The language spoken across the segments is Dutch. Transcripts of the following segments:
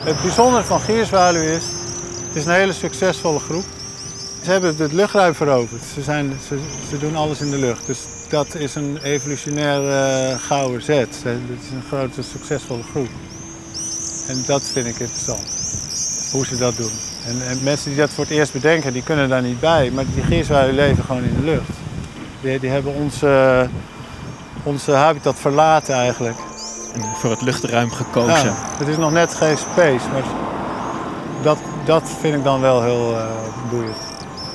Het bijzondere van Gierzwaluw is, het is een hele succesvolle groep. Ze hebben het luchtruim veroverd. Ze, zijn, ze, ze doen alles in de lucht. Dus dat is een evolutionair uh, gouden zet. Het is een grote, succesvolle groep. En dat vind ik interessant. Hoe ze dat doen. En, en, mensen die dat voor het eerst bedenken, die kunnen daar niet bij. Maar die gierzwaluwen leven gewoon in de lucht. Die, die hebben onze, onze habitat verlaten eigenlijk. En voor het luchtruim gekozen. Ja, het is nog net geen space, maar dat, dat vind ik dan wel heel uh, boeiend.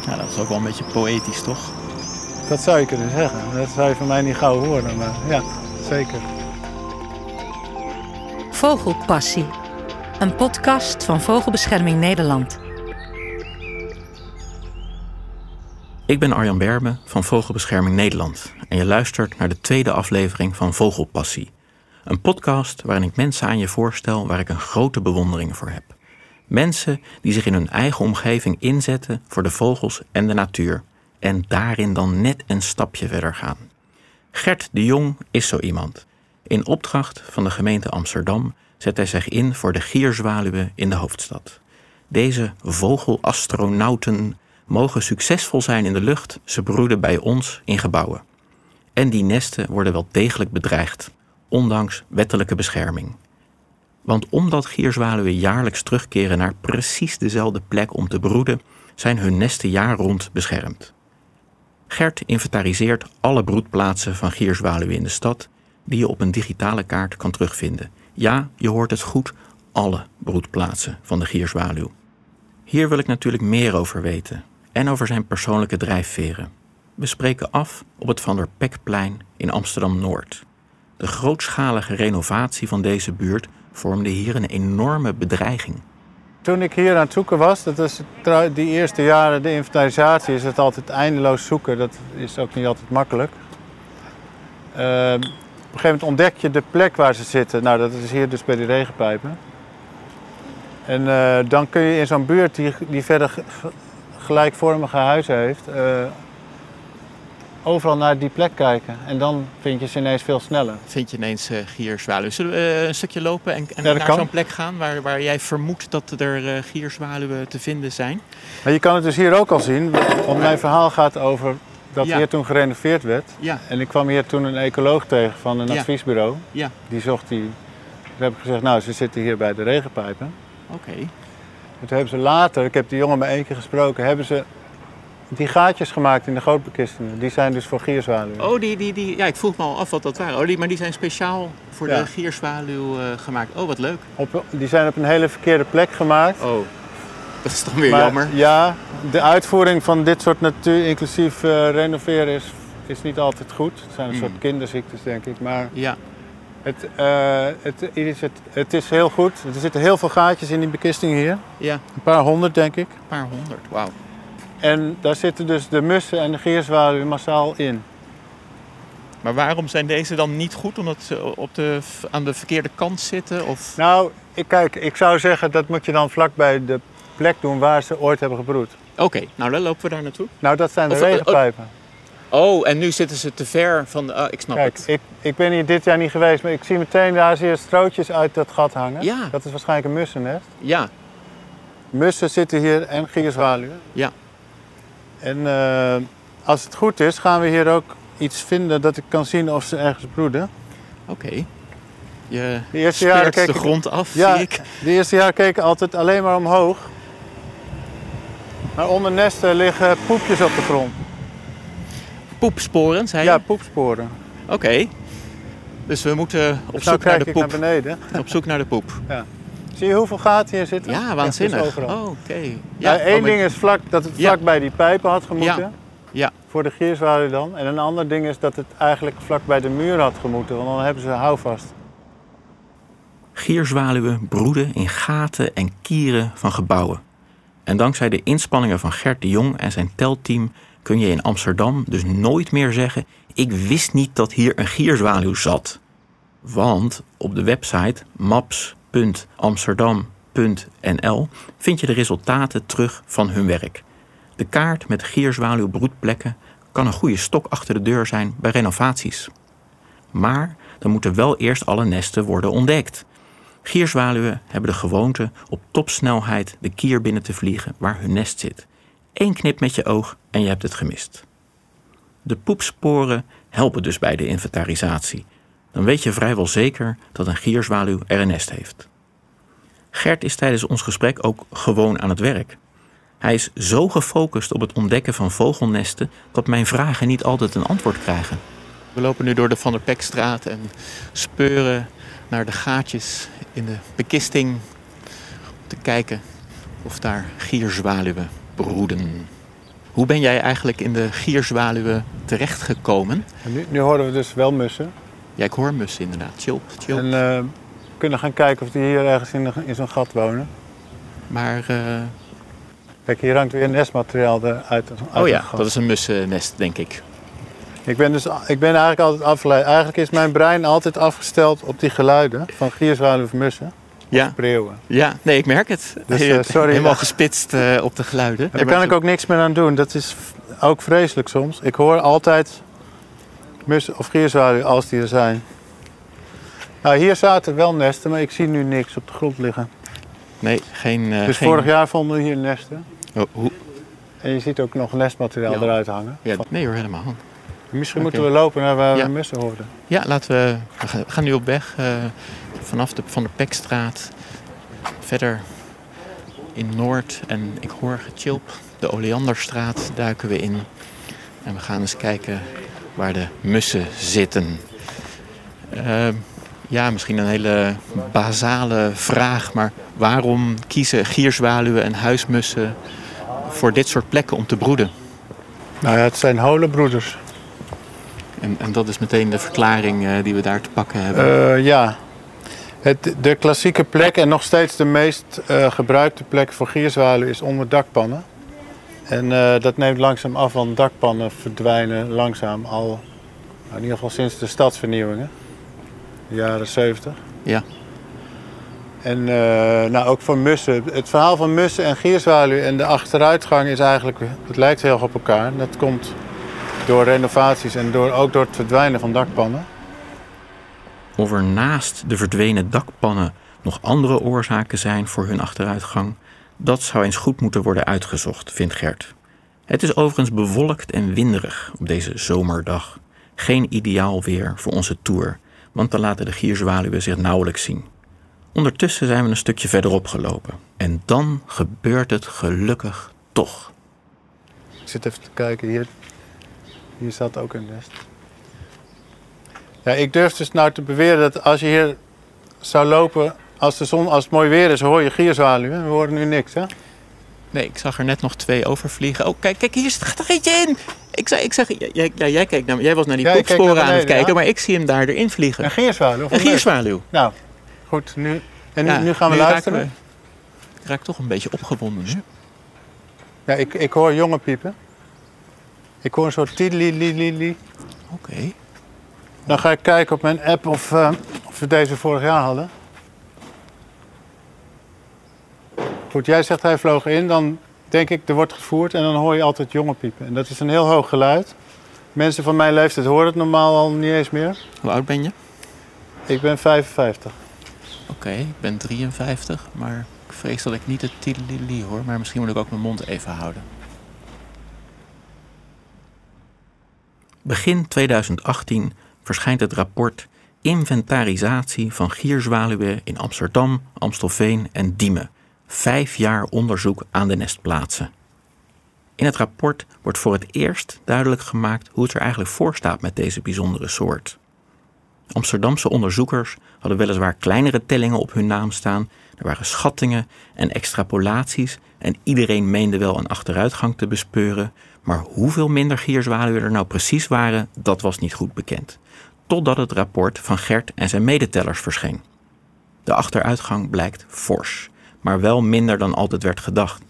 Ja, dat is ook wel een beetje poëtisch, toch? Dat zou je kunnen zeggen. Dat zou je van mij niet gauw horen, maar ja, zeker. Vogelpassie. Een podcast van Vogelbescherming Nederland. Ik ben Arjan Berme van Vogelbescherming Nederland en je luistert naar de tweede aflevering van Vogelpassie. Een podcast waarin ik mensen aan je voorstel waar ik een grote bewondering voor heb. Mensen die zich in hun eigen omgeving inzetten voor de vogels en de natuur en daarin dan net een stapje verder gaan. Gert de Jong is zo iemand. In opdracht van de gemeente Amsterdam zet hij zich in voor de gierzwaluwen in de hoofdstad. Deze vogelastronauten mogen succesvol zijn in de lucht, ze broeden bij ons in gebouwen. En die nesten worden wel degelijk bedreigd, ondanks wettelijke bescherming. Want omdat gierzwaluwen jaarlijks terugkeren naar precies dezelfde plek om te broeden, zijn hun nesten jaar rond beschermd. Gert inventariseert alle broedplaatsen van gierzwaluwen in de stad die je op een digitale kaart kan terugvinden. Ja, je hoort het goed, alle broedplaatsen van de gierzwaluw. Hier wil ik natuurlijk meer over weten en over zijn persoonlijke drijfveren. We spreken af op het Van der Pekplein in Amsterdam-Noord. De grootschalige renovatie van deze buurt vormde hier een enorme bedreiging. Toen ik hier aan het zoeken was, dat is die eerste jaren de inventarisatie, is het altijd eindeloos zoeken. Dat is ook niet altijd makkelijk. Uh, op een gegeven moment ontdek je de plek waar ze zitten. Nou, dat is hier dus bij die regenpijpen. En uh, dan kun je in zo'n buurt die, die verder gelijkvormige huizen heeft, uh, overal naar die plek kijken. En dan vind je ze ineens veel sneller. Vind je ineens uh, gierzwaluwen. Zullen we uh, een stukje lopen en, en naar zo'n plek gaan waar, waar jij vermoedt dat er uh, gierzwaluwen te vinden zijn? Maar je kan het dus hier ook al zien. Want mijn verhaal gaat over dat ja. hier toen gerenoveerd werd. Ja. En ik kwam hier toen een ecoloog tegen van een adviesbureau. Ja, Die zocht die. Toen heb ik gezegd, nou, ze zitten hier bij de regenpijpen. oké. En toen hebben ze later, ik heb die jongen maar één keer gesproken, hebben ze die gaatjes gemaakt in de gootbekistingen. Die zijn dus voor gierzwaluwen. Oh, die, die, die, ja, ik vroeg me al af wat dat waren. Oh, die, maar die zijn speciaal voor Ja. de gierzwaluw eh, gemaakt. Oh, wat leuk. Op, die zijn op een hele verkeerde plek gemaakt. Oh, dat is dan weer Maar jammer. Ja, de uitvoering van dit soort natuur, inclusief eh, renoveren, is, is niet altijd goed. Het zijn een Mm. soort kinderziektes, denk ik. Maar Ja, het, eh, het, is, het, het is heel goed. Er zitten heel veel gaatjes in die bekisting hier. ja, Een paar honderd, denk ik. een paar honderd. Wauw. En daar zitten dus de mussen en de gierzwaluwen massaal in. Maar waarom zijn deze dan niet goed? Omdat ze op de, aan de verkeerde kant zitten? Of... Nou, ik, kijk, ik zou zeggen dat moet je dan vlak bij de plek doen waar ze ooit hebben gebroed. Oké, nou dan lopen we daar naartoe. Nou, dat zijn de Of, eh, regenpijpen. Oh, en nu zitten ze te ver van de... ah, ik snap Kijk, het. ik, ik ben hier dit jaar niet geweest, maar ik zie meteen daar zie je strootjes uit dat gat hangen. Ja. Dat is waarschijnlijk een mussennest. Ja, Mussen zitten hier en gierzwaluwen. ja. En eh, als het goed is, gaan we hier ook iets vinden dat ik kan zien of ze ergens broeden. Oké. Je De eerste speert keek de ik- grond af, Ja, zie ik. de eerste jaar keken altijd alleen maar omhoog. Maar onder nesten liggen poepjes op de grond. Poepsporen, zei je? Ja, poepsporen. Oké. Dus we moeten op Dus nou zoek naar kijk de ik naar poep. beneden. Op zoek naar de poep. Zie je hoeveel gaten hier zitten? Ja, waanzinnig. overal. Oh, oké. Ja, één oh, maar- ding is vlak, dat het Ja. vlak bij die pijpen had gemoeten. Ja. Voor de gierzwaluw dan. En een ander ding is dat het eigenlijk vlak bij de muur had gemoeten. Want dan hebben ze houvast. Gierzwaluwen broeden in gaten en kieren van gebouwen. En dankzij de inspanningen van Gert de Jong en zijn telteam kun je in Amsterdam dus nooit meer zeggen: Ik wist niet dat hier een gierzwaluw zat. Want op de website maps.amsterdam.nl vind je de resultaten terug van hun werk. De kaart met gierzwaluwbroedplekken kan een goede stok achter de deur zijn bij renovaties. Maar dan moeten wel eerst alle nesten worden ontdekt. Gierzwaluwen hebben de gewoonte op topsnelheid de kier binnen te vliegen waar hun nest zit. Eén knip met je oog en je hebt het gemist. De poepsporen helpen dus bij de inventarisatie. Dan weet je vrijwel zeker dat een gierzwaluw er een nest heeft. Gert is tijdens ons gesprek ook gewoon aan het werk. Hij is zo gefocust op het ontdekken van vogelnesten dat mijn vragen niet altijd een antwoord krijgen. We lopen nu door de Van der Pekstraat en speuren naar de gaatjes in de bekisting om te kijken of daar gierzwaluwen broeden. Hoe ben jij eigenlijk in de gierzwaluwen terechtgekomen? nu, nu horen we dus wel mussen. Ja, ik hoor mussen inderdaad. Chilp, chilp. En uh, we kunnen gaan kijken of die hier ergens in, in zo'n gat wonen. Maar... Uh... Kijk, hier hangt weer nestmateriaal uit, uit Oh ja, dat is een mussennest, denk ik. Ik ben, dus, ik ben eigenlijk altijd afgeleid. Eigenlijk is mijn brein altijd afgesteld op die geluiden van gierzwaluwen of mussen. Ja. Preeuwen. Ja, nee, ik merk het. Dus, uh, sorry. Helemaal gespitst uh, op de geluiden. Daar kan ik ook niks meer aan doen. Dat is ook vreselijk soms. Ik hoor altijd of gierzwaluwen als die er zijn. Nou, hier zaten wel nesten, maar ik zie nu niks op de grond liggen. Nee, geen... Uh, dus geen... vorig jaar vonden we hier nesten. Oh, hoe? En je ziet ook nog nestmateriaal ja. eruit hangen. Ja, nee hoor, helemaal. Misschien okay. moeten we lopen naar waar ja. we mussen hoorden. Ja, laten we. We gaan, we gaan nu op weg uh, vanaf de Van de Pekstraat verder in Noord. En ik hoor gechilp. De Oleanderstraat duiken we in. En we gaan eens kijken waar de mussen zitten. Uh, ja, misschien een hele basale vraag, maar waarom kiezen gierzwaluwen en huismussen voor dit soort plekken om te broeden? Nou ja, het zijn holenbroeders. En, en, dat is meteen de verklaring uh, die we daar te pakken hebben. Uh, ja, het, de klassieke plek en nog steeds de meest uh, gebruikte plek voor gierzwaluwen is onder dakpannen. En dat neemt langzaam af, want dakpannen verdwijnen langzaam al, nou in ieder geval sinds de stadsvernieuwingen, de jaren 70. Ja. En nou, ook voor mussen. Het verhaal van mussen en gierzwaluwen en de achteruitgang is eigenlijk, het lijkt heel erg op elkaar. Dat komt door renovaties en door, ook door het verdwijnen van dakpannen. Of er naast de verdwenen dakpannen nog andere oorzaken zijn voor hun achteruitgang, dat zou eens goed moeten worden uitgezocht, vindt Gert. Het is overigens bewolkt en winderig op deze zomerdag. Geen ideaal weer voor onze tour, want dan laten de gierzwaluwen zich nauwelijks zien. Ondertussen zijn we een stukje verderop gelopen. En dan gebeurt het gelukkig toch. Ik zit even te kijken hier. Hier staat ook een nest. Ja, ik durf dus nou te beweren dat als je hier zou lopen, als, de zon, als het mooi weer is, hoor je gierzwaluwen. We horen nu niks, hè? Nee, ik zag er net nog twee overvliegen. Oh, kijk, kijk, hier gaat er eentje in. Ik zeg, ik zeg jij, jij, jij, keek naar, jij was naar die Ja, poepsporen naar aan het kijken, ja. maar ik zie hem daar erin vliegen. Een gierzwaluw? of Een gierzwaluw. Nou, goed. Nu, en nu, gaan we nu luisteren. we- Ik raak toch een beetje opgewonden nu. Ja, ik, ik hoor jongen piepen. Ik hoor een soort tideli Oké. Dan ga ik kijken op mijn app of, eh, of we deze vorig jaar hadden. Goed, jij zegt hij vloog in, dan denk ik er wordt gevoerd en dan hoor je altijd jongen piepen. En dat is een heel hoog geluid. Mensen van mijn leeftijd horen het normaal al niet eens meer. Hoe oud ben je? Ik ben 55. Oké, ik ben 53, maar ik vrees dat ik niet het tilili hoor. Maar misschien moet ik ook mijn mond even houden. Begin 2018 verschijnt het rapport Inventarisatie van gierzwaluwen in Amsterdam, Amstelveen en Diemen. Vijf jaar onderzoek aan de nestplaatsen. In het rapport wordt voor het eerst duidelijk gemaakt hoe het er eigenlijk voor staat met deze bijzondere soort. Amsterdamse onderzoekers hadden weliswaar kleinere tellingen op hun naam staan. Er waren schattingen en extrapolaties en iedereen meende wel een achteruitgang te bespeuren. Maar hoeveel minder gierzwaluwen er nou precies waren, dat was niet goed bekend. Totdat het rapport van Gert en zijn medetellers verscheen. De achteruitgang blijkt fors, maar wel minder dan altijd werd gedacht.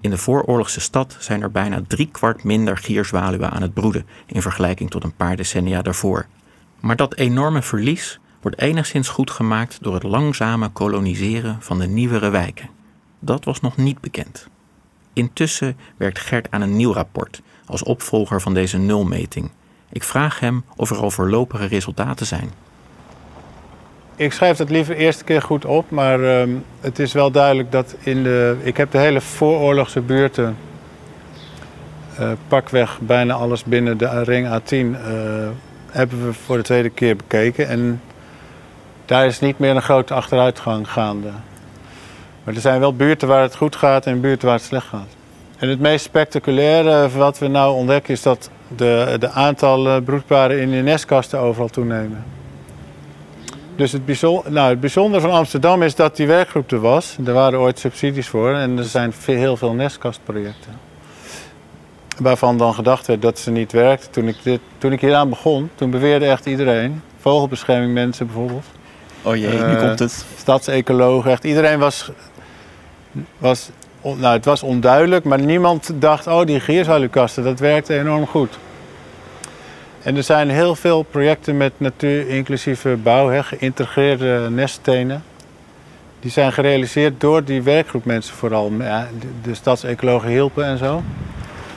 In de vooroorlogse stad zijn er bijna driekwart minder gierzwaluwen aan het broeden in vergelijking tot een paar decennia daarvoor. Maar dat enorme verlies wordt enigszins goed gemaakt door het langzame koloniseren van de nieuwere wijken. Dat was nog niet bekend. Intussen werkt Gert aan een nieuw rapport als opvolger van deze nulmeting. Ik vraag hem of er al voorlopige resultaten zijn. Ik schrijf dat liever eerste keer goed op, maar ehm, het is wel duidelijk dat in de... Ik heb de hele vooroorlogse buurten, eh, pakweg bijna alles binnen de ring A10, eh, hebben we voor de tweede keer bekeken. En daar is niet meer een grote achteruitgang gaande. Maar er zijn wel buurten waar het goed gaat en buurten waar het slecht gaat. En het meest spectaculaire wat we nou ontdekken is dat de, de aantal broedparen in de nestkasten overal toenemen. Dus het, bijzonder, nou, het bijzondere van Amsterdam is dat die werkgroep er was. Er waren ooit subsidies voor en er zijn heel veel nestkastprojecten. Waarvan dan gedacht werd dat ze niet werkten. Toen ik, dit, toen ik hieraan begon, toen beweerde echt iedereen, vogelbescherming mensen bijvoorbeeld. Oh jee, nu Eh, komt het. Stadsecologen, echt iedereen was, was, nou het was onduidelijk, maar niemand dacht, oh die gierzwaluwkasten, dat werkt enorm goed. En er zijn heel veel projecten met natuur-inclusieve bouw, hè, geïntegreerde neststenen. Die zijn gerealiseerd door die werkgroep mensen vooral. De, stadsecologen hielpen en zo.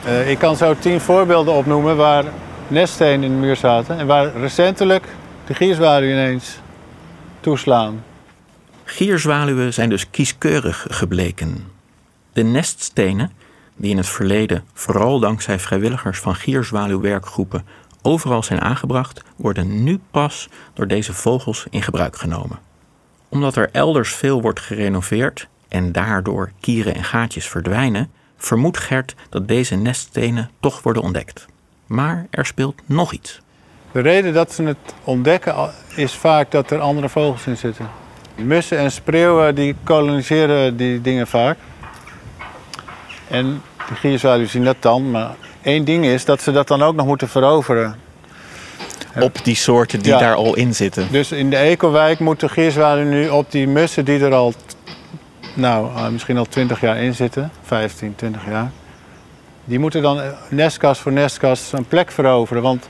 Eh, ik kan zo tien voorbeelden opnoemen waar neststenen in de muur zaten. En waar recentelijk de gierzwaluw ineens toeslaan. Gierzwaluwen zijn dus kieskeurig gebleken. De neststenen, die in het verleden vooral dankzij vrijwilligers van gierzwaluwwerkgroepen overal zijn aangebracht, worden nu pas door deze vogels in gebruik genomen. Omdat er elders veel wordt gerenoveerd en daardoor kieren en gaatjes verdwijnen, vermoedt Gert dat deze neststenen toch worden ontdekt. Maar er speelt nog iets. De reden dat ze het ontdekken is vaak dat er andere vogels in zitten. Mussen en spreeuwen die koloniseren die dingen vaak. En de gierzwaluwen zien dat dan. Maar één ding is dat ze dat dan ook nog moeten veroveren. Op die soorten die Ja. daar al in zitten. Dus in de ecowijk moet de gierzwaluw nu op die mussen die er al, nou, eh, misschien al 20 jaar in zitten, 15, 20 jaar. Die moeten dan eh, nestkast voor nestkast een plek veroveren. Want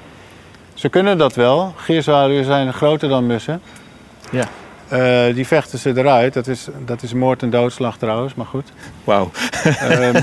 ze kunnen dat wel. Gierzwaluwen zijn groter dan mussen. Ja. Eh, die vechten ze eruit. Dat is, dat is moord en doodslag trouwens, maar goed. Wauw. Ehm,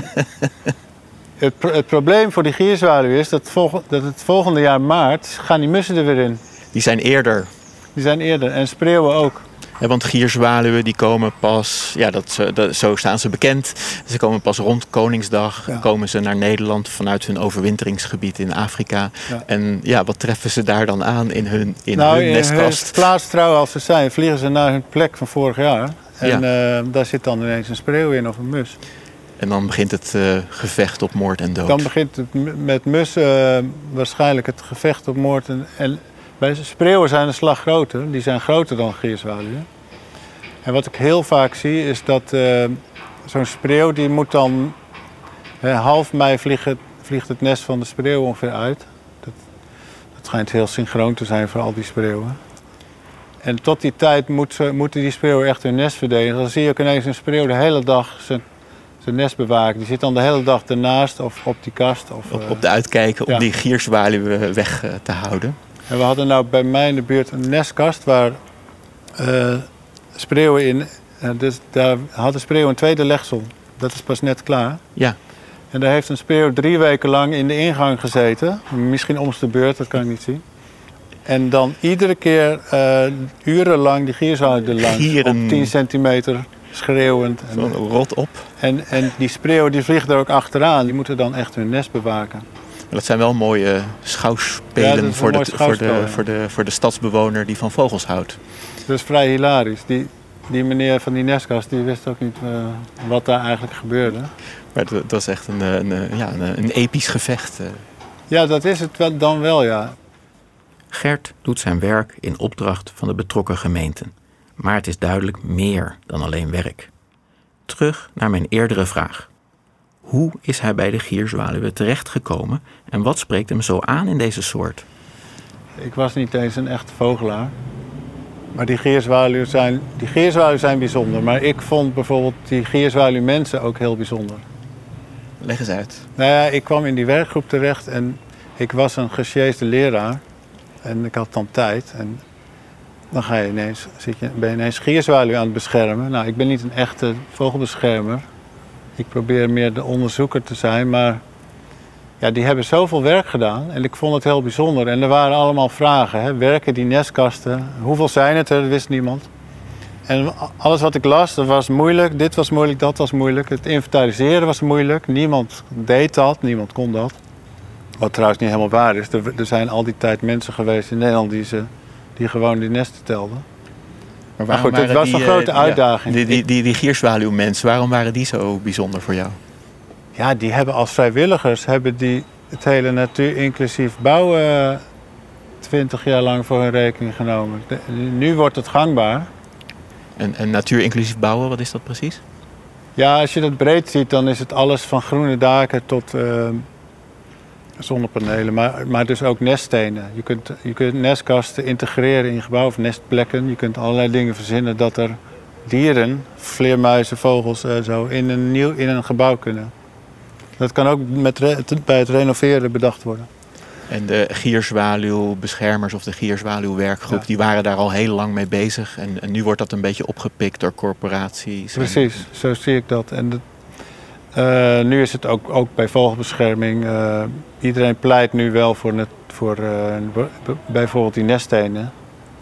het, pro- het probleem voor die gierzwaluw is dat, dat het volgende jaar maart gaan die mussen er weer in. Die zijn eerder. Die zijn eerder. En spreeuwen ook. Want gierzwaluwen die komen pas, ja, dat, zo staan ze bekend. Ze komen pas rond Koningsdag, Ja. komen ze naar Nederland vanuit hun overwinteringsgebied in Afrika. Ja. En ja, wat treffen ze daar dan aan in hun, in nou, hun in nestkast? hun plaatstrouw als ze zijn, vliegen ze naar hun plek van vorig jaar. En eh, daar zit dan ineens een spreeuw in of een mus. En dan begint het eh, gevecht op moord en dood. Dan begint het met mussen eh, waarschijnlijk het gevecht op moord. En, en bij spreeuwen zijn de slag groter. Die zijn groter dan gierzwaluwen. En wat ik heel vaak zie is dat eh, zo'n spreeuw die moet dan... half mei vliegt het, vliegt het nest van de spreeuw ongeveer uit. Dat, dat schijnt heel synchroon te zijn voor al die spreeuwen. En tot die tijd moeten die spreeuwen echt hun nest verdedigen. Dan zie je ook ineens een spreeuw de hele dag zijn, zijn nest bewaken. Die zit dan de hele dag ernaast of op die kast. Of, op, eh, op de uitkijken om ja. die gierzwaluwen weg eh, te houden. En we hadden nou bij mij in de buurt een nestkast waar eh, spreeuwen in. eh, dus daar had de spreeuw een tweede legsel. Dat is pas net klaar. Ja, En daar heeft een spreeuw drie weken lang in de ingang gezeten. Misschien om de beurt, dat kan ik niet zien. En dan iedere keer eh, urenlang die gierzwaluw er langs. Gieren. Op 10 centimeter schreeuwend. En, rot op. en, en die spreeuwen die vliegen er ook achteraan. Die moeten dan echt hun nest bewaken. Dat zijn wel mooie schouwspelen Ja, voor, de, voor, de, ja. voor, de, voor de stadsbewoner die van vogels houdt. Dat is vrij hilarisch. Die, die meneer van die nestkast die wist ook niet eh, wat daar eigenlijk gebeurde. Maar dat, dat is echt een, eh, een, eh, ja, een, een episch gevecht. Ja, dat is het wel, dan wel, ja. Gert doet zijn werk in opdracht van de betrokken gemeenten. Maar het is duidelijk meer dan alleen werk. Terug naar mijn eerdere vraag. Hoe is hij bij de gierzwaluwen terechtgekomen en wat spreekt hem zo aan in deze soort? Ik was niet eens een echte vogelaar. Maar die geerzwaluwen zijn, die geerzwaluwen zijn bijzonder. Maar ik vond bijvoorbeeld die geerzwaluw mensen ook heel bijzonder. Leg eens uit. Nou ja, ik kwam in die werkgroep terecht en ik was een gesjeesde leraar. En ik had dan tijd. En dan ga je ineens, zit je, ben je ineens geerzwaluw aan het beschermen. Nou, ik ben niet een echte vogelbeschermer. Ik probeer meer de onderzoeker te zijn. Maar ja, die hebben zoveel werk gedaan en ik vond het heel bijzonder. En er waren allemaal vragen. Hè. Werken die nestkasten? Hoeveel zijn het er? Dat wist niemand. En alles wat ik las, dat was moeilijk. Dit was moeilijk, dat was moeilijk. Het inventariseren was moeilijk. Niemand deed dat, niemand kon dat. Wat trouwens niet helemaal waar is. Er zijn al die tijd mensen geweest in Nederland die, ze, die gewoon die nesten telden. Maar, Maar goed, waren was die, een grote eh, uitdaging. die, die, die, die gierzwaluwmensen, waarom waren die zo bijzonder voor jou? Ja, die hebben als vrijwilligers hebben die het hele natuur inclusief bouwen twintig jaar lang voor hun rekening genomen. De- nu wordt het gangbaar. En, en natuur inclusief bouwen, wat is dat precies? Ja, als je dat breed ziet, dan is het alles van groene daken tot eh, zonnepanelen, maar, maar dus ook neststenen. Je kunt, je kunt nestkasten integreren in je gebouw of nestplekken. Je kunt allerlei dingen verzinnen dat er dieren, vleermuizen, vogels, eh, zo, in een, nieuw, in een gebouw kunnen. Dat kan ook met bij het renoveren bedacht worden. En de gierzwaluwbeschermers of de gierzwaluwwerkgroep, Ja. die waren daar al heel lang mee bezig. En, en nu wordt dat een beetje opgepikt door corporaties. En- Precies, zo zie ik dat. En dat- eh, nu is het ook, ook bij vogelbescherming. eh, iedereen pleit nu wel voor, net, voor eh, bijvoorbeeld die neststenen.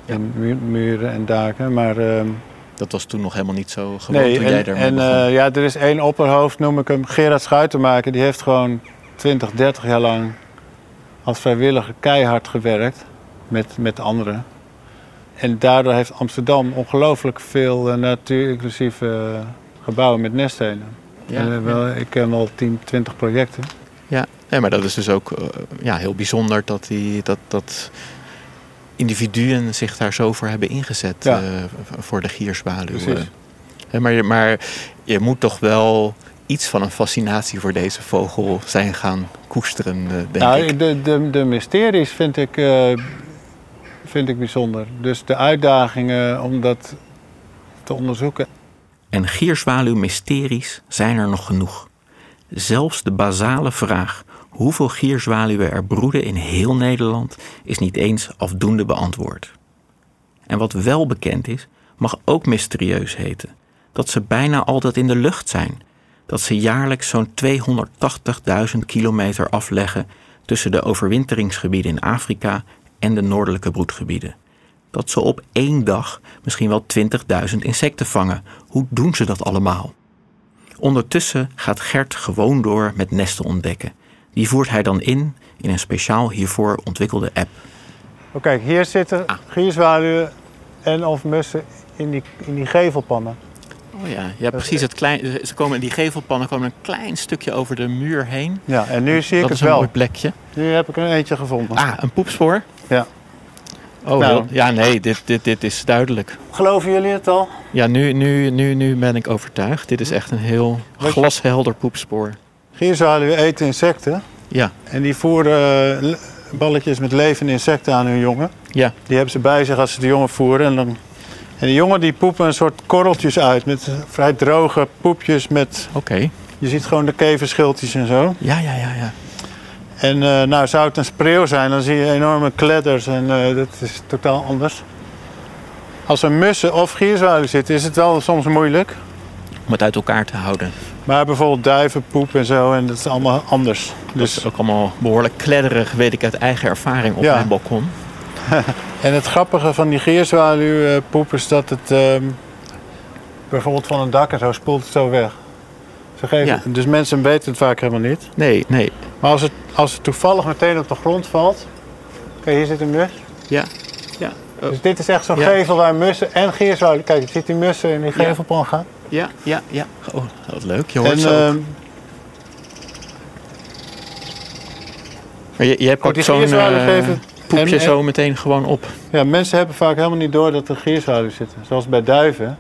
Ja. Mu- muren en daken. Maar ehm, Dat was toen nog helemaal niet zo gewoon nee, toen jij en, daarmee en begon. ja, er is één opperhoofd, noem ik hem, Gerard Schuitenmaker. Die heeft gewoon 20, 30 jaar lang als vrijwilliger keihard gewerkt met, met anderen. En daardoor heeft Amsterdam ongelooflijk veel natuur-inclusieve gebouwen met neststenen. Ja, eh, wel, ik ken wel 10, 20 projecten. ja. Nee, maar dat is dus ook eh, ja, heel bijzonder dat, die, dat, dat individuen zich daar zo voor hebben ingezet Ja. eh, voor de. Hè, maar, je- maar je moet toch wel iets van een fascinatie voor deze vogel zijn gaan koesteren, denk Nou, ik. de, de, de mysteries vind ik, vind ik bijzonder. Dus de uitdagingen om dat te onderzoeken. En gierzwaluw-mysteries zijn er nog genoeg. Zelfs de basale vraag hoeveel gierzwaluwen er broeden in heel Nederland is niet eens afdoende beantwoord. En wat wel bekend is, mag ook mysterieus heten. Dat ze bijna altijd in de lucht zijn. Dat ze jaarlijks zo'n 280.000 kilometer afleggen tussen de overwinteringsgebieden in Afrika en de noordelijke broedgebieden. Dat ze op één dag misschien wel 20.000 insecten vangen. Hoe doen ze dat allemaal? Ondertussen gaat Gert gewoon door met nesten ontdekken. Die voert hij dan in in een speciaal hiervoor ontwikkelde app. Oh, kijk, hier zitten Ah. gierzwaluwen en of mussen in die, in die gevelpannen. Oh ja, ja precies. Het klein, ze komen, die gevelpannen komen een klein stukje over de muur heen. Ja, en nu zie ik dat het is een wel. mooi plekje. Nu heb ik er eentje gevonden. Ah, een poepspoor? Ja. Oh, Nou. ja, nee, dit, dit, dit is duidelijk. Geloven jullie het al? Ja, nu, nu, nu, nu ben ik overtuigd. Dit is echt een heel glashelder poepspoor. Gierzwaluwen eten insecten. Ja, En die voeren eh, le- balletjes met levende insecten aan hun jongen. ja. Die hebben ze bij zich als ze de jongen voeren. En, dan... en die jongen die poepen een soort korreltjes uit. Met vrij droge poepjes. Met... Oké. Je ziet gewoon de keverschildjes en zo. Ja, ja, ja, ja. En eh, nou, zou het een spreeuw zijn, dan zie je enorme kledders. En eh, dat is totaal anders. Als er mussen of gierzwaluwen zitten, is het wel soms moeilijk. Om het uit elkaar te houden. Maar bijvoorbeeld duivenpoep en zo, en dat is allemaal anders. Dus Dus, ook allemaal behoorlijk kledderig, weet ik uit eigen ervaring op Ja. mijn balkon. en het grappige van die gierzwaluwpoep is dat het ehm, bijvoorbeeld van een dak en zo spoelt het zo weg. Ze geven, Ja. Dus mensen weten het vaak helemaal niet. Nee, nee. Maar als het, als het toevallig meteen op de grond valt. Kijk, hier zit een mus. Ja. Ja. Oh. Dus dit is echt zo'n Ja. gevel waar mussen en gierzwaluwen. Kijk, je ziet die mussen in die gevelpan gaan. Ja, ja, ja. Oh, wat leuk. Je hoort En ze ook. ehm, Maar je, goed, pakt die zo'n eh, poepje en- zo meteen gewoon op. Ja, mensen hebben vaak helemaal niet door dat er gierzwaluwen zitten. Zoals bij duiven.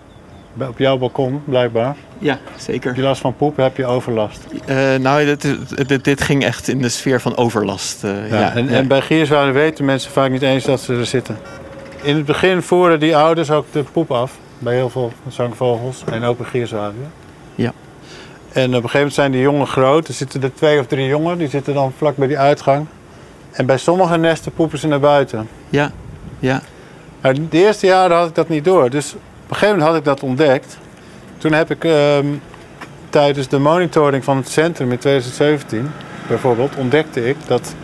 Bij- Op jouw balkon, blijkbaar. Ja, zeker. Je last van poep, heb je overlast. Eh, nou, dit, dit, dit ging echt in de sfeer van overlast. eh, Ja, ja, en, ja. en bij gierzwaluwen weten mensen vaak niet eens dat ze er zitten. In het begin voeren die ouders ook de poep af. Bij heel veel zangvogels en ook bij gierzwaluwen. Ja. En op een gegeven moment zijn die jongen groot. Er zitten er twee of drie jongen. Die zitten dan vlak bij die uitgang. En bij sommige nesten poepen ze naar buiten. ja, ja. Maar de eerste jaren had ik dat niet door. Dus een gegeven moment had ik dat ontdekt. Toen heb ik ehm, tijdens de monitoring van het centrum in 2017... bijvoorbeeld ontdekte ik dat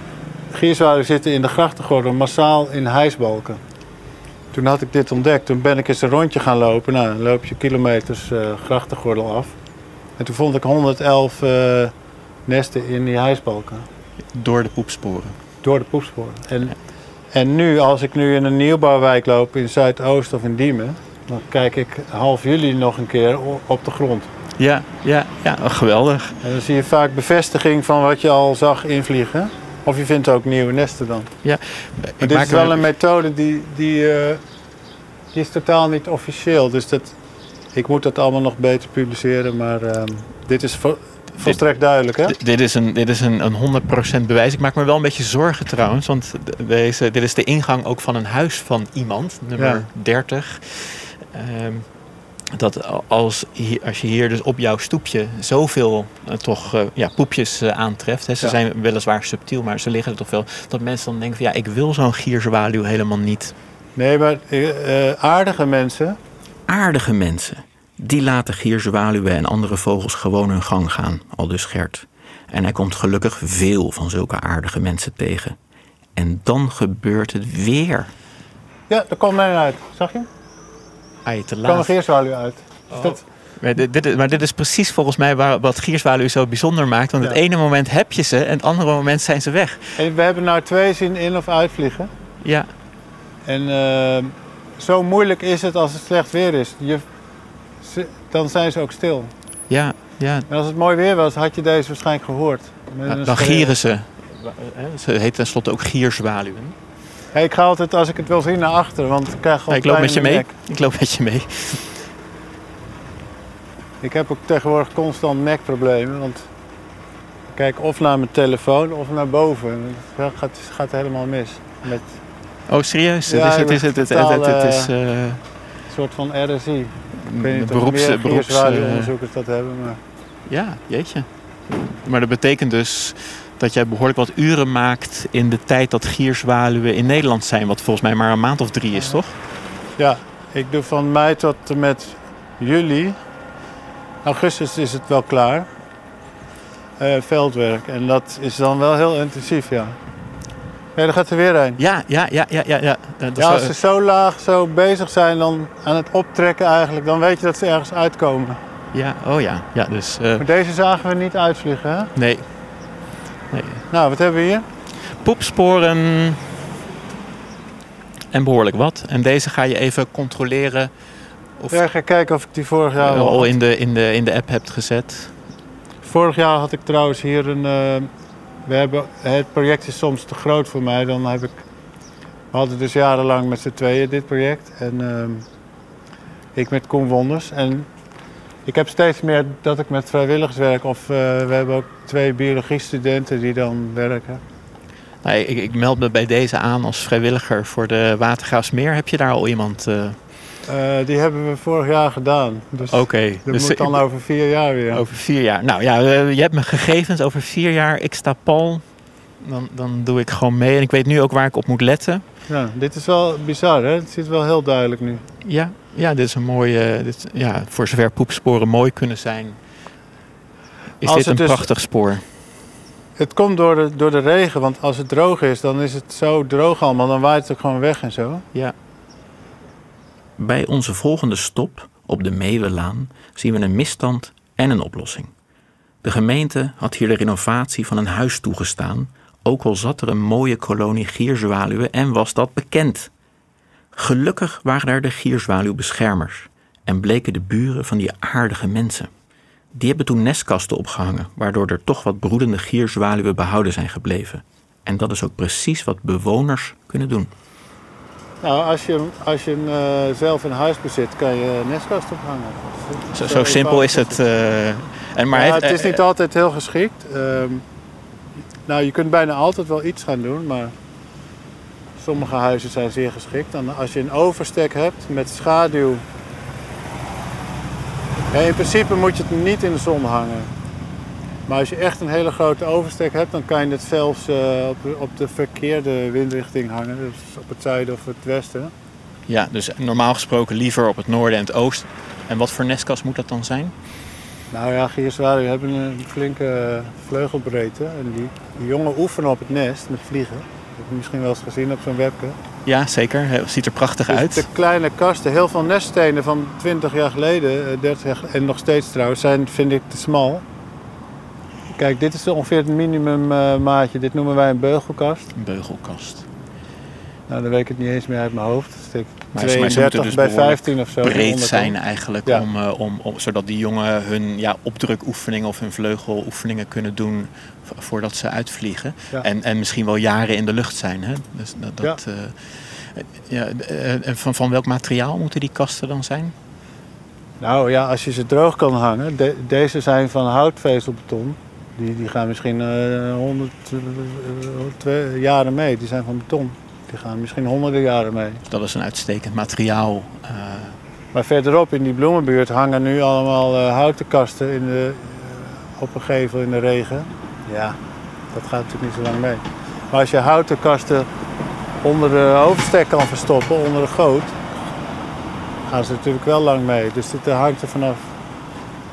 gierzwaluwen zitten in de grachtengordel massaal in hijsbalken. Toen had ik dit ontdekt. Toen ben ik eens een rondje gaan lopen. Nou, dan loop je kilometers uh, grachtengordel af. En toen vond ik 111 uh, nesten in die hijsbalken. Door de poepsporen? Door de poepsporen. En, en nu, als ik nu in een nieuwbouwwijk loop in Zuidoost of in Diemen... dan kijk ik half juli nog een keer op de grond. Ja, ja, ja, geweldig. En dan zie je vaak bevestiging van wat je al zag invliegen. Of je vindt ook nieuwe nesten dan. Ja, maar dit is wel een methode die, die, uh, die is totaal niet officieel. Dus dat, ik moet dat allemaal nog beter publiceren. Maar uh, dit is vo volstrekt duidelijk. Hè? Dit is, een, dit is een, een 100% bewijs. Ik maak me wel een beetje zorgen trouwens. Want deze, dit is de ingang ook van een huis van iemand, nummer ja. 30. Um, dat als, als je hier dus op jouw stoepje zoveel uh, toch uh, ja, poepjes uh, aantreft. Hè, ze ja. zijn weliswaar subtiel, maar ze liggen er toch veel. Dat mensen dan denken van ja, ik wil zo'n gierzwaluw helemaal niet. Nee, maar aardige mensen. Aardige mensen. Die laten gierzwaluwen en andere vogels gewoon hun gang gaan, al dus Gert. En hij komt gelukkig veel van zulke aardige mensen tegen. En dan gebeurt het weer. Ja, er komt mij uit. Zag je? Ah, te laat. Er kwam een gierzwaluw uit. Oh. Dat... Maar, dit, dit, maar dit is precies volgens mij waar, wat gierzwaluw zo bijzonder maakt. Want ja. het ene moment heb je ze en het andere moment zijn ze weg. En we hebben nou twee zien in- of uitvliegen. Ja. En uh, zo moeilijk is het als het slecht weer is. Je, ze, dan zijn ze ook stil. Ja, ja. En als het mooi weer was, had je deze waarschijnlijk gehoord. Ja, dan gieren ze. Ze heet tenslotte ook gierzwaluwen. Hey, ik ga altijd, als ik het wil zien, naar achter, want ik krijg gewoon Ik loop met je mee. Nek. Ik loop met je mee. Ik heb ook tegenwoordig constant nekproblemen, want ik kijk of naar mijn telefoon of naar boven. Het gaat, gaat helemaal mis. Met... Oh, serieus? Ja, het is, het is, het, het, het is uh... een soort van RSI. Ik weet niet beroeps, of meer beroeps, onderzoekers dat hebben. Maar... Ja, jeetje. Maar dat betekent dus dat jij behoorlijk wat uren maakt in de tijd dat gierzwaluwen in Nederland zijn. Wat volgens mij maar een maand of drie is, toch? Ja, ik doe van mei tot en met juli. Augustus is het wel klaar. Uh, veldwerk. En dat is dan wel heel intensief, ja. Ja, daar gaat er weer een. Ja, ja, ja, ja, ja. ja. Dat ja als ze zo laag zo bezig zijn dan aan het optrekken eigenlijk, dan weet je dat ze ergens uitkomen. Ja, oh ja. ja dus, uh... Maar deze zagen we niet uitvliegen, hè? Nee, Nee. Nou, wat hebben we hier? Poepsporen en behoorlijk wat. En deze ga je even controleren. Of ja, ga kijken of ik die vorig jaar al, al in, de, in, de, in de app hebt gezet. Vorig jaar had ik trouwens hier een. Uh, we hebben, het project is soms te groot voor mij. Dan heb ik. We hadden dus jarenlang met z'n tweeën dit project. En uh, ik met Koen Wonders. En ik heb steeds meer dat ik met vrijwilligers werk. Of uh, we hebben ook twee biologiestudenten die dan werken. Nou, ik, ik, meld me bij deze aan als vrijwilliger voor de Watergraafsmeer. Heb je daar al iemand? Uh... Uh, die hebben we vorig jaar gedaan. Dus Oké. Okay. dat dus moet dan over vier jaar weer. Over vier jaar. Nou ja, je hebt me gegevens over vier jaar. Ik sta pal. Dan, dan doe ik gewoon mee. En ik weet nu ook waar ik op moet letten. Ja, dit is wel bizar hè. Het zit wel heel duidelijk nu. Ja, ja dit is een mooie... Dit, ja, voor zover poepsporen mooi kunnen zijn is als dit een dus, prachtig spoor? Het komt door de, door de regen, want als het droog is, dan is het zo droog allemaal. Dan waait het ook gewoon weg en zo. Ja. Bij onze volgende stop op de Meeuwenlaan zien we een misstand en een oplossing. De gemeente had hier de renovatie van een huis toegestaan, ook al zat er een mooie kolonie gierzwaluwen en was dat bekend. Gelukkig waren daar de gierzwaluwbeschermers en bleken de buren van die aardige mensen. Die hebben toen nestkasten opgehangen, waardoor er toch wat broedende gierzwaluwen behouden zijn gebleven. En dat is ook precies wat bewoners kunnen doen. Nou, als je, als je uh, zelf een huis bezit, kan je nestkast ophangen. Zo, zo simpel is het. Uh, en maar ja, heeft, het is niet altijd heel geschikt. Uh, nou, je kunt bijna altijd wel iets gaan doen, maar sommige huizen zijn zeer geschikt. En als je een overstek hebt met schaduw ja, in principe moet je het niet in de zon hangen. Maar als je echt een hele grote overstek hebt, dan kan je het zelfs uh, op, op, de verkeerde windrichting hangen. Dus op het zuiden of het westen. Ja, dus normaal gesproken liever op het noorden en het oosten. En wat voor nestkast moet dat dan zijn? Nou ja, gierzwaluwen hebben een flinke eh, vleugelbreedte. En die, die jongen oefenen op het nest met vliegen. Dat heb je misschien wel eens gezien op zo'n webke. Ja, zeker. Het ziet er prachtig Dus uit. de kleine kasten, heel veel neststenen van 20 jaar geleden, eh, 30 jaar, en nog steeds trouwens, zijn vind ik te smal. Kijk, dit is ongeveer het minimum eh, maatje. Dit noemen wij een beugelkast. Een beugelkast. Nou, dan weet ik het niet eens meer uit mijn hoofd. Dus Maar ze- maar ze 32 moeten dus bij behoorlijk 15 of zo. breed zijn eigenlijk, Ja. om, eh, om, om, zodat die jongen hun ja, opdrukoefeningen of hun vleugeloefeningen kunnen doen vo- voordat ze uitvliegen. Ja. En, en misschien wel jaren in de lucht zijn. Hè? Dus dat, dat, ja, en van, van welk materiaal moeten die kasten dan zijn? Nou ja, als je ze droog kan hangen. de- deze zijn van houtvezelbeton. Die, die gaan misschien eh 100 eh, twee jaren mee. Die zijn van beton. Die gaan misschien honderden jaren mee. Dat is een uitstekend materiaal. eh, Maar verderop in die bloemenbuurt hangen nu allemaal eh, houten kasten in de, eh, op een gevel in de regen. Ja, dat gaat natuurlijk niet zo lang mee. Maar als je houten kasten onder de hoofdstek kan verstoppen, onder de goot, gaan ze natuurlijk wel lang mee. Dus dit hangt er vanaf.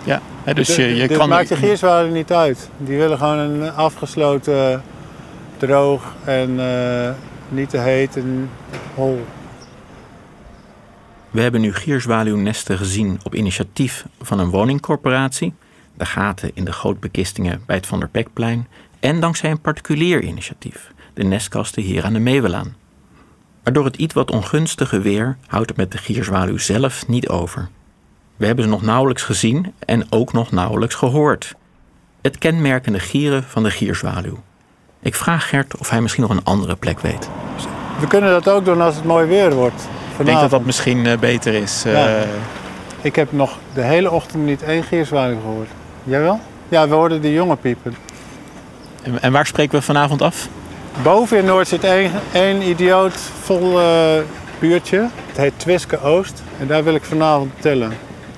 ja, hè, dus je, je dit kan... maakt de gierzwaluw niet uit. Die willen gewoon een afgesloten, droog en niet te heet en hol. We hebben nu gierzwaluwnesten gezien op initiatief van een woningcorporatie, de gaten in de gootbekistingen bij het Van der Pekplein en dankzij een particulier initiatief, de nestkasten hier aan de Meeuwelaan. Maar door het iets wat ongunstige weer houdt het met de gierzwaluw zelf niet over. We hebben ze nog nauwelijks gezien en ook nog nauwelijks gehoord. Het kenmerkende gieren van de gierzwaluw. Ik vraag Gert of hij misschien nog een andere plek weet. We kunnen dat ook doen als het mooi weer wordt. Ik denk dat dat misschien eh, beter is. eh. Ik heb nog de hele ochtend niet één gierzwaluw gehoord. Jij wel? Ja, we hoorden die jongen piepen. en- en waar spreken we vanavond af? Boven in Noord zit één, één idioot vol eh, buurtje. Het heet Twiske Oost. En daar wil ik vanavond tellen.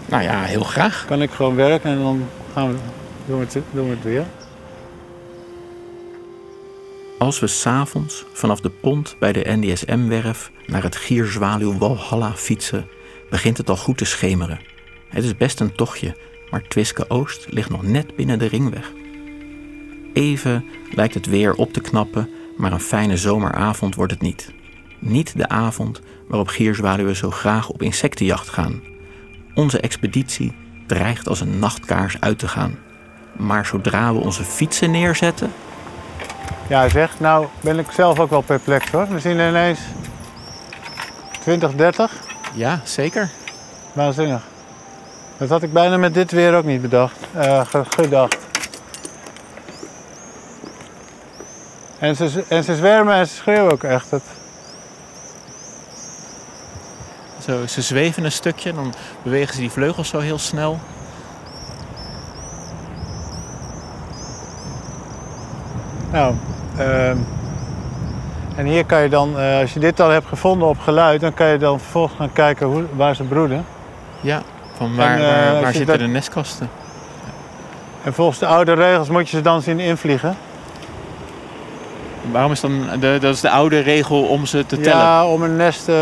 Nou ja, heel graag. Kan ik gewoon werken en dan gaan we, doen, we het, doen we het weer. Als we s'avonds vanaf de pont bij de NDSM-werf naar het Gierzwaluw Walhalla fietsen, begint het al goed te schemeren. Het is best een tochtje, maar Twiske Oost ligt nog net binnen de ringweg. Even lijkt het weer op te knappen, maar een fijne zomeravond wordt het niet. Niet de avond waarop gierzwaluwen zo graag op insectenjacht gaan. Onze expeditie dreigt als een nachtkaars uit te gaan. Maar zodra we onze fietsen neerzetten, Ja, zeg, nou ben ik zelf ook wel perplex hoor. We zien ineens 20, 30. ja, zeker. Waanzinnig. Dat had ik bijna met dit weer ook niet bedacht, eh, ge- gedacht. En ze, en ze zwermen en ze schreeuwen ook echt. Het, Zo, ze zweven een stukje, dan bewegen ze die vleugels zo heel snel. Nou, ehm, en hier kan je dan, eh, als je dit al hebt gevonden op geluid, dan kan je dan vervolgens gaan kijken hoe, waar ze broeden. Ja, van waar, En, eh, waar, zitten dat- de nestkasten? En volgens de oude regels moet je ze dan zien invliegen. Waarom is dan, de, dat is de oude regel om ze te tellen, Ja, om een nest, eh,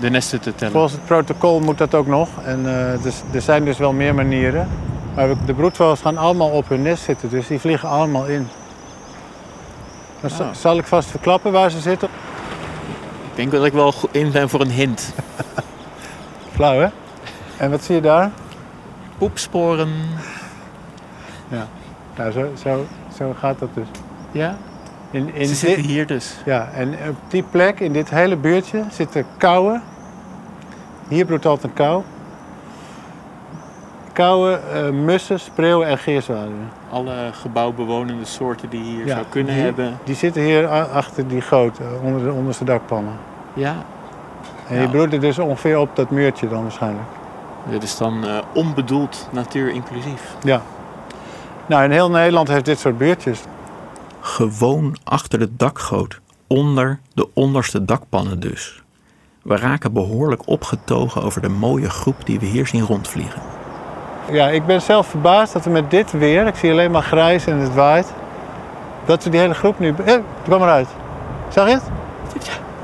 de nesten te tellen. volgens het protocol moet dat ook nog. En dus, er zijn dus wel meer manieren. Maar de broedvogels gaan allemaal op hun nest zitten, dus die vliegen allemaal in. Dan za- Ah. zal ik vast verklappen waar ze zitten. Ik denk dat ik wel in ben voor een hint. Flauw, hè? En wat zie je daar? Poepsporen. Nou, zo, zo, zo gaat dat dus. Ja, In, in ze dit- zitten hier dus. Ja, en op die plek, in dit hele buurtje, zitten kauwen. Hier broedt altijd een kauw. Kauwen, eh, mussen, spreeuwen en geerzwaluwen. Alle gebouwbewonende soorten die je hier Ja, zou kunnen die- hebben. Die zitten hier achter die goot, eh, onder de onderste dakpannen. Ja, En die broeden dus ongeveer op dat muurtje dan waarschijnlijk. dit is dan eh, onbedoeld natuur inclusief. Ja. Nou, in heel Nederland heeft dit soort buurtjes. Gewoon achter de dakgoot, onder de onderste dakpannen dus. We raken behoorlijk opgetogen over de mooie groep die we hier zien rondvliegen. Ja, ik ben zelf verbaasd dat we met dit weer, ik zie alleen maar grijs en het waait, dat we die hele groep nu... Eh, kwam eruit. Zag je het?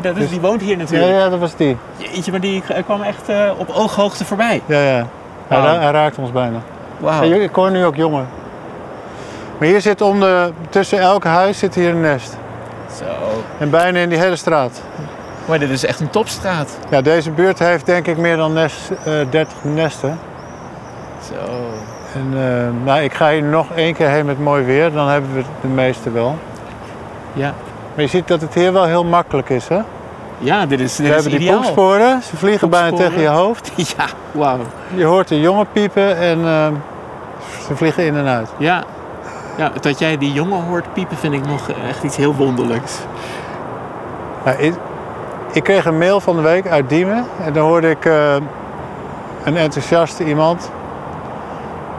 Ja, dus die woont hier Ja, ja, dat was die. Jeetje, maar die kwam echt eh, op ooghoogte voorbij. Ja, ja. Hij, raakt ons bijna. Wauw. Ik hoor nu ook jongen. Maar hier zit om de, tussen elk huis zit hier een nest. Zo. En bijna in die hele straat. Maar dit is echt een topstraat. Ja, deze buurt heeft denk ik meer dan nest, eh, 30 nesten. Zo. En eh, nou, ik ga hier nog één keer heen met mooi weer, dan hebben we de meeste wel. Ja. Maar je ziet dat het hier wel heel makkelijk is, hè? Ja, dit is, We dit is hebben die poepsporen, ze vliegen bijna tegen je hoofd. Ja, wauw. Je hoort de jongen piepen en eh, ze vliegen in en uit. Ja. ja, dat jij die jongen hoort piepen vind ik nog echt iets heel wonderlijks. Nou, ik, ik kreeg een mail van de week uit Diemen en dan hoorde ik eh, een enthousiaste iemand.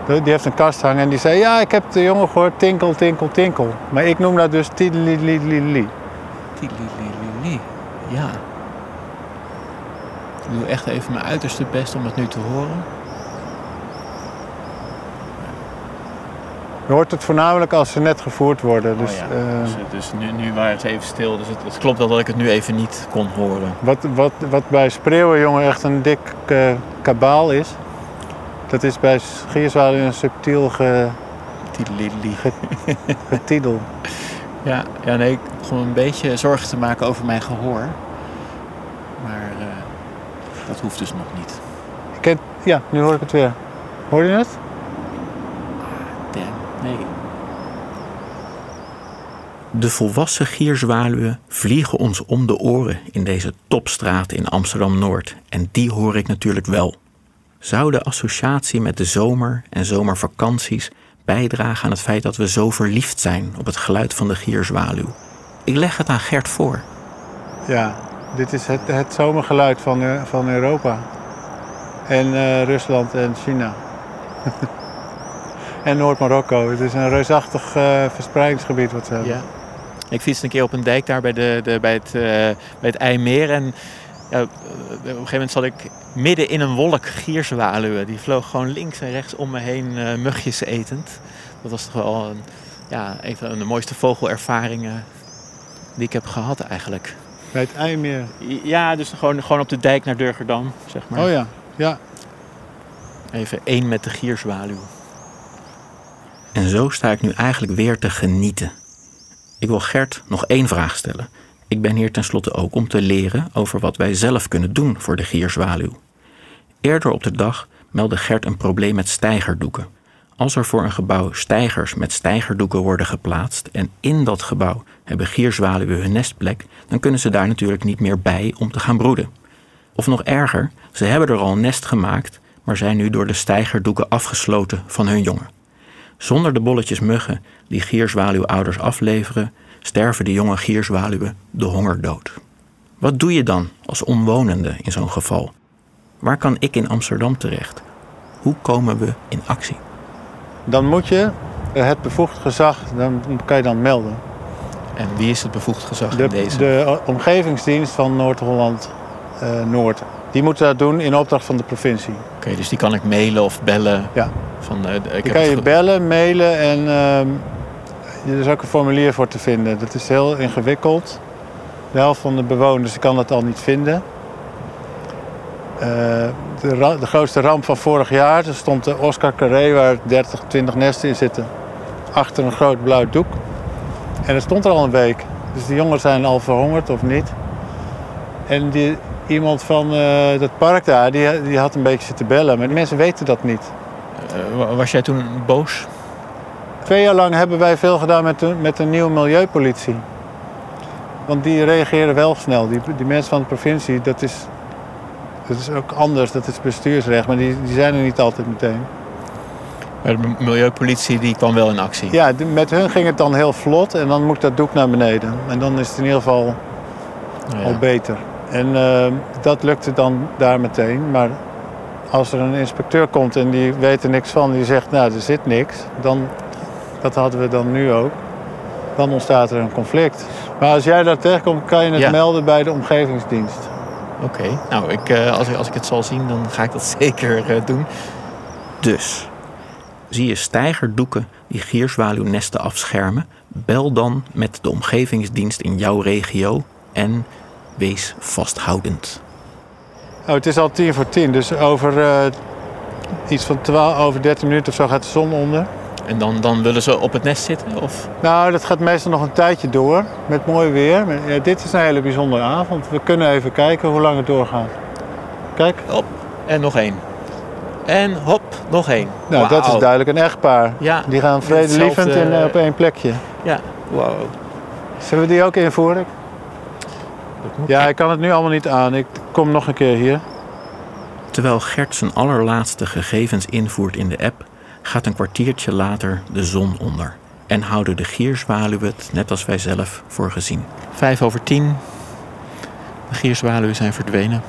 Die heeft een kast hangen en die zei: Ja, ik heb de jongen gehoord, tinkel, tinkel, tinkel. Maar ik noem dat dus tidelililili. Tilililili. Ja. Ik doe echt even mijn uiterste best om het nu te horen. Je hoort het voornamelijk als ze net gevoerd worden. Dus, oh ja. eh, dus dus nu, nu waren ze even stil. Dus het, het klopt wel dat ik het nu even niet kon horen. wat, wat, wat bij spreeuwenjongen echt een dik eh, kabaal is, dat is bij gierzwaluw een subtiel ge, getiedel. Ja, ja, nee, ik begon een beetje zorgen te maken over mijn gehoor. Maar eh, dat hoeft dus nog niet. Ik ken, ja, nu hoor ik het weer. Hoor je het? Damn, nee. De volwassen gierzwaluwen vliegen ons om de oren in deze topstraat in Amsterdam-Noord. En die hoor ik natuurlijk wel. Zou de associatie met de zomer en zomervakanties bijdragen aan het feit dat we zo verliefd zijn op het geluid van de gierzwaluw? Ik leg het aan Gert voor. Ja, dit is het, het zomergeluid van, eh, van Europa. En eh, Rusland en China. en Noord-Marokko. Het is een reusachtig eh, verspreidingsgebied wat ze hebben. Ja. Ik fietste een keer op een dijk daar bij, de, de, bij, het, bij het IJmeer. En ja, op een gegeven moment zat ik midden in een wolk gierzwaluwen. Die vloog gewoon links en rechts om me heen eh, mugjes etend. Dat was toch wel een, ja, een van de mooiste vogelervaringen die ik heb gehad eigenlijk. Bij het IJmeer. Ja, dus gewoon, gewoon op de dijk naar Durgerdam, zeg maar. Oh ja, ja. Even één met de gierzwaluw. En zo sta ik nu eigenlijk weer te genieten. Ik wil Gert nog één vraag stellen. Ik ben hier tenslotte ook om te leren over wat wij zelf kunnen doen voor de gierzwaluw. Eerder op de dag meldde Gert een probleem met stijgerdoeken. Als er voor een gebouw stijgers met stijgerdoeken worden geplaatst en in dat gebouw hebben gierzwaluwen hun nestplek, dan kunnen ze daar natuurlijk niet meer bij om te gaan broeden. Of nog erger, ze hebben er al een nest gemaakt, maar zijn nu door de stijgerdoeken afgesloten van hun jongen. Zonder de bolletjes muggen die gierzwaluwouders afleveren, sterven de jonge gierzwaluwen de honger dood. Wat doe je dan als omwonende in zo'n geval? Waar kan ik in Amsterdam terecht? Hoe komen we in actie? Dan moet je eh, het bevoegd gezag, dan kan je dan melden. En wie is het bevoegd gezag De, in deze? de omgevingsdienst van Noord-Holland eh, Noord. Die moeten dat doen in opdracht van de provincie. Oké, dus die kan ik mailen of bellen. Ja. Van, eh, ik Die heb kan je bellen, mailen en ehm, er is ook een formulier voor te vinden. Dat is heel ingewikkeld. De helft van de bewoners kan dat al niet vinden. Eh, de, de grootste ramp van vorig jaar, er stond de Oscar Carré waar 30, 20 nesten in zitten. Achter een groot blauw doek. En dat stond er al een week. Dus die jongens zijn al verhongerd of niet. En die, iemand van eh dat park daar, die, die had een beetje zitten bellen. Maar de mensen weten dat niet. Eh, wa- was jij toen boos? Twee jaar lang hebben wij veel gedaan met de, met de nieuwe milieupolitie. Want die reageren wel snel. Die, die mensen van de provincie, dat is, dat is ook anders. Dat is bestuursrecht, maar die, die zijn er niet altijd meteen. Maar de milieupolitie die kwam wel in actie. Ja, met hun ging het dan heel vlot en dan moet dat doek naar beneden. En dan is het in ieder geval Nou ja. al beter. En eh, dat lukte dan daar meteen. Maar als er een inspecteur komt en die weet er niks van, die zegt, nou, er zit niks, dan, dat hadden we dan nu ook, dan ontstaat er een conflict. Maar als jij daar tegenkomt, kan je het Ja. melden bij de omgevingsdienst. Oké, nou, ik, eh, als, ik, als ik het zal zien, dan ga ik dat zeker eh, doen. Dus, zie je stijgerdoeken die gierzwaluwnesten afschermen? Bel dan met de omgevingsdienst in jouw regio en wees vasthoudend. Oh, het is al tien voor tien, dus over eh iets van 12 over 13 minuten of zo gaat de zon onder. En dan, dan willen ze op het nest zitten? Of? Nou, dat gaat meestal nog een tijdje door met mooi weer. Ja, dit is een hele bijzondere avond. We kunnen even kijken hoe lang het doorgaat. Kijk. Hop, en nog één. En hop, nog één. Nou, dat is duidelijk een echtpaar. Ja, Die gaan vredelievend hetzelfde- in, eh, op één plekje. Ja, wow. Zullen we die ook invoeren? Ja, ik kan het nu allemaal niet aan. Ik kom nog een keer hier. Terwijl Gert zijn allerlaatste gegevens invoert in de app, gaat een kwartiertje later de zon onder. En houden de gierzwaluwen het, net als wij zelf, voor gezien. Vijf over tien. De gierzwaluwen zijn verdwenen.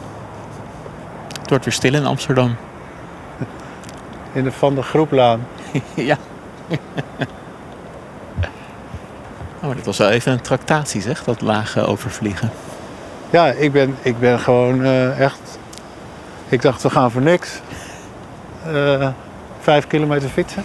Het wordt weer stil in Amsterdam. In de Van de Groeplaan. ja. Oh, maar dit was wel even een tractatie, zeg, dat lage overvliegen. Ja, ik ben, ik ben gewoon eh, echt... Ik dacht, we gaan voor niks. Eh, vijf kilometer fietsen.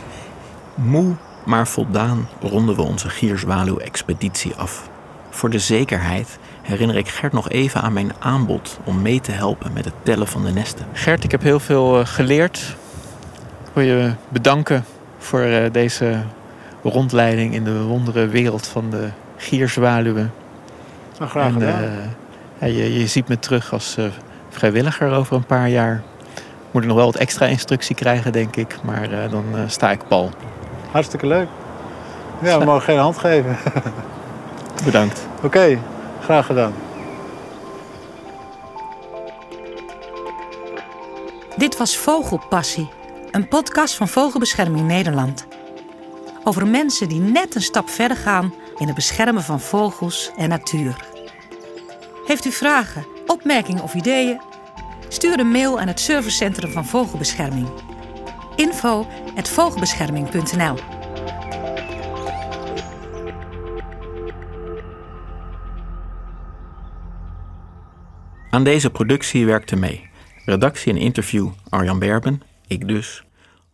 Moe, maar voldaan ronden we onze Gierzwaluw-expeditie af. Voor de zekerheid herinner ik Gert nog even aan mijn aanbod om mee te helpen met het tellen van de nesten. Gert, ik heb heel veel eh, geleerd. Ik wil je bedanken voor eh, deze rondleiding in de wondere wereld van de Gierzwaluwen. Nou, graag en, gedaan. eh, ja, je, je ziet me terug als eh, vrijwilliger over een paar jaar. Moet ik nog wel wat extra instructie krijgen, denk ik. Maar eh, dan eh, sta ik pal. Hartstikke leuk. Ja, we mogen geen hand geven. Bedankt. Oké, graag gedaan. Dit was Vogelpassie, een podcast van Vogelbescherming Nederland. Over mensen die net een stap verder gaan in het beschermen van vogels en natuur. Heeft u vragen, opmerkingen of ideeën? Stuur een mail aan het servicecentrum van Vogelbescherming. info@vogelbescherming.nl Aan deze productie werkte mee. Redactie en interview Arjan Berben, ik dus.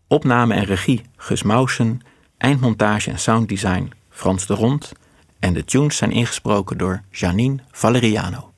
Opname en regie Gus Mausen. Eindmontage en sounddesign Frans de Rond. En de tunes zijn ingesproken door Janine Valeriano.